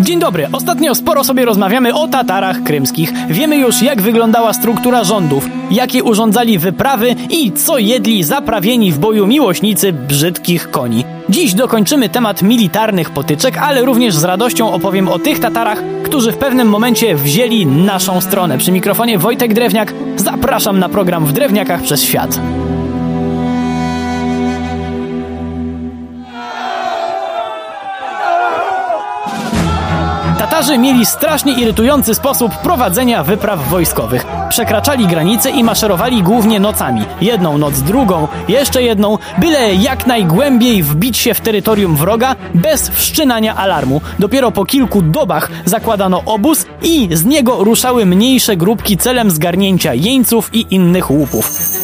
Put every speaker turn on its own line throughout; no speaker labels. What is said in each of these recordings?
Dzień dobry. Ostatnio sporo sobie rozmawiamy o Tatarach krymskich. Wiemy już, jak wyglądała struktura rządów, jakie urządzali wyprawy i co jedli zaprawieni w boju miłośnicy brzydkich koni. Dziś dokończymy temat militarnych potyczek, ale również z radością opowiem o tych Tatarach, którzy w pewnym momencie wzięli naszą stronę. Przy mikrofonie Wojtek Drewniak. Zapraszam na program w Drewniakach przez świat. Tatarzy mieli strasznie irytujący sposób prowadzenia wypraw wojskowych. Przekraczali granice i maszerowali głównie nocami. Jedną noc, drugą, jeszcze jedną, byle jak najgłębiej wbić się w terytorium wroga bez wszczynania alarmu. Dopiero po kilku dobach zakładano obóz i z niego ruszały mniejsze grupki celem zgarnięcia jeńców i innych łupów.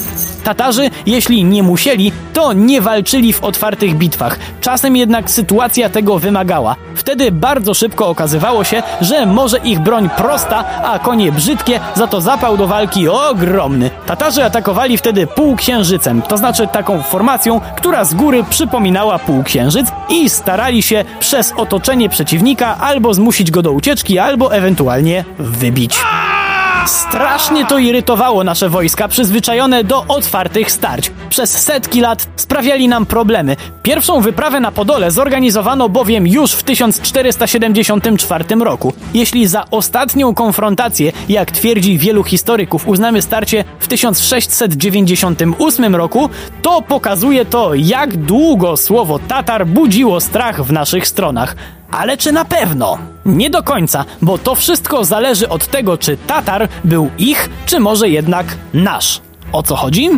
Tatarzy, jeśli nie musieli, to nie walczyli w otwartych bitwach. Czasem jednak sytuacja tego wymagała. Wtedy bardzo szybko okazywało się, że może ich broń prosta, a konie brzydkie, za to zapał do walki ogromny. Tatarzy atakowali wtedy półksiężycem, to znaczy taką formacją, która z góry przypominała półksiężyc i starali się przez otoczenie przeciwnika albo zmusić go do ucieczki, albo ewentualnie wybić. Strasznie to irytowało nasze wojska, przyzwyczajone do otwartych starć. Przez setki lat sprawiali nam problemy. Pierwszą wyprawę na Podole zorganizowano bowiem już w 1474 roku. Jeśli za ostatnią konfrontację, jak twierdzi wielu historyków, uznamy starcie w 1698 roku, to pokazuje to, jak długo słowo Tatar budziło strach w naszych stronach. Ale czy na pewno? Nie do końca, bo to wszystko zależy od tego, czy Tatar był ich, czy może jednak nasz. O co chodzi?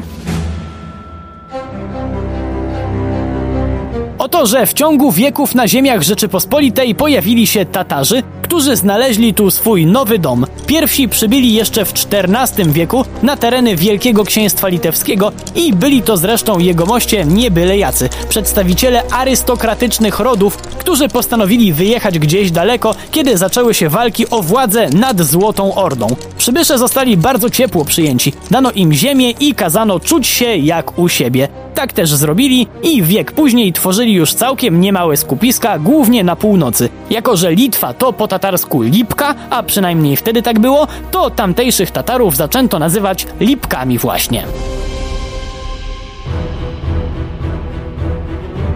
Oto, że w ciągu wieków na ziemiach Rzeczypospolitej pojawili się Tatarzy, którzy znaleźli tu swój nowy dom. Pierwsi przybyli jeszcze w XIV wieku na tereny Wielkiego Księstwa Litewskiego i byli to zresztą jegomoście nie byle jacy, przedstawiciele arystokratycznych rodów, którzy postanowili wyjechać gdzieś daleko, kiedy zaczęły się walki o władzę nad Złotą Ordą. Przybysze zostali bardzo ciepło przyjęci, dano im ziemię i kazano czuć się jak u siebie. Tak też zrobili i wiek później tworzyli już całkiem niemałe skupiska, głównie na północy. Jako, że Litwa to po tatarsku Lipka, a przynajmniej wtedy tak było, to tamtejszych Tatarów zaczęto nazywać Lipkami właśnie.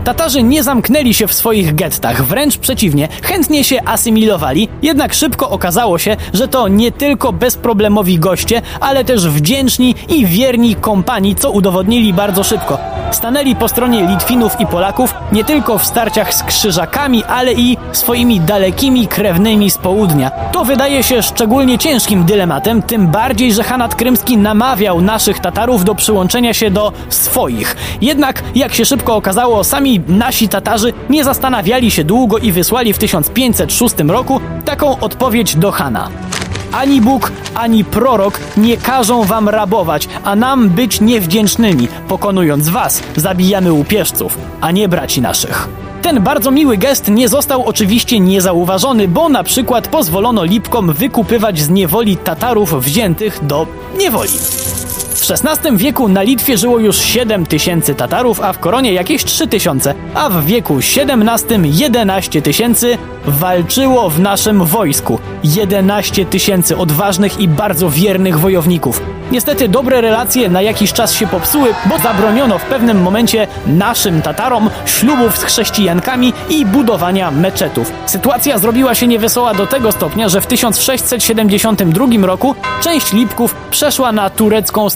Tatarzy nie zamknęli się w swoich gettach, wręcz przeciwnie, chętnie się asymilowali, jednak szybko okazało się, że to nie tylko bezproblemowi goście, ale też wdzięczni i wierni kompanii, co udowodnili bardzo szybko. Stanęli po stronie Litwinów i Polaków nie tylko w starciach z krzyżakami, ale i swoimi dalekimi krewnymi z południa. To wydaje się szczególnie ciężkim dylematem, tym bardziej, że Hanat Krymski namawiał naszych Tatarów do przyłączenia się do swoich. Jednak, jak się szybko okazało, sami nasi Tatarzy nie zastanawiali się długo i wysłali w 1506 roku taką odpowiedź do Hana. Ani Bóg, ani prorok nie każą wam rabować, a nam być niewdzięcznymi. Pokonując was, zabijamy łupieżców, a nie braci naszych. Ten bardzo miły gest nie został oczywiście niezauważony, bo na przykład pozwolono Lipkom wykupywać z niewoli Tatarów wziętych do niewoli. W XVI wieku na Litwie żyło już 7 tysięcy Tatarów, a w Koronie jakieś 3 tysiące, a w wieku XVII 11 tysięcy walczyło w naszym wojsku. 11 tysięcy odważnych i bardzo wiernych wojowników. Niestety dobre relacje na jakiś czas się popsuły, bo zabroniono w pewnym momencie naszym Tatarom ślubów z chrześcijankami i budowania meczetów. Sytuacja zrobiła się niewesoła do tego stopnia, że w 1672 roku część Lipków przeszła na turecką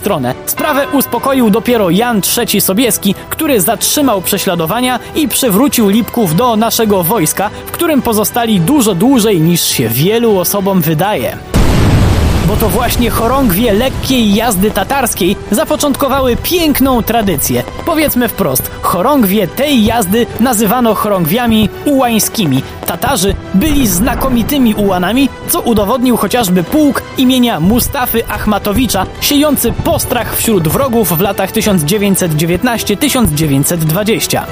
Sprawę uspokoił dopiero Jan III Sobieski, który zatrzymał prześladowania i przywrócił Lipków do naszego wojska, w którym pozostali dużo dłużej niż się wielu osobom wydaje bo to właśnie chorągwie lekkiej jazdy tatarskiej zapoczątkowały piękną tradycję. Powiedzmy wprost, chorągwie tej jazdy nazywano chorągwiami ułańskimi. Tatarzy byli znakomitymi ułanami, co udowodnił chociażby pułk imienia Mustafy Achmatowicza, siejący postrach wśród wrogów w latach 1919-1920.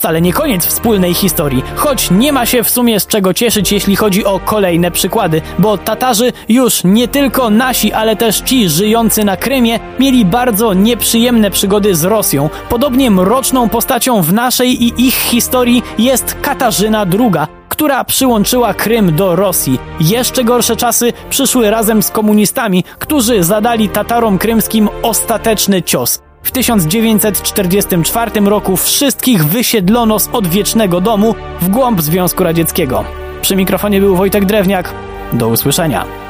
Wcale nie koniec wspólnej historii, choć nie ma się w sumie z czego cieszyć, jeśli chodzi o kolejne przykłady, bo Tatarzy już nie tylko nasi, ale też ci żyjący na Krymie mieli bardzo nieprzyjemne przygody z Rosją. Podobnie mroczną postacią w naszej i ich historii jest Katarzyna II, która przyłączyła Krym do Rosji. Jeszcze gorsze czasy przyszły razem z komunistami, którzy zadali Tatarom krymskim ostateczny cios. W 1944 roku wszystkich wysiedlono z odwiecznego domu w głąb Związku Radzieckiego. Przy mikrofonie był Wojtek Drewniak. Do usłyszenia.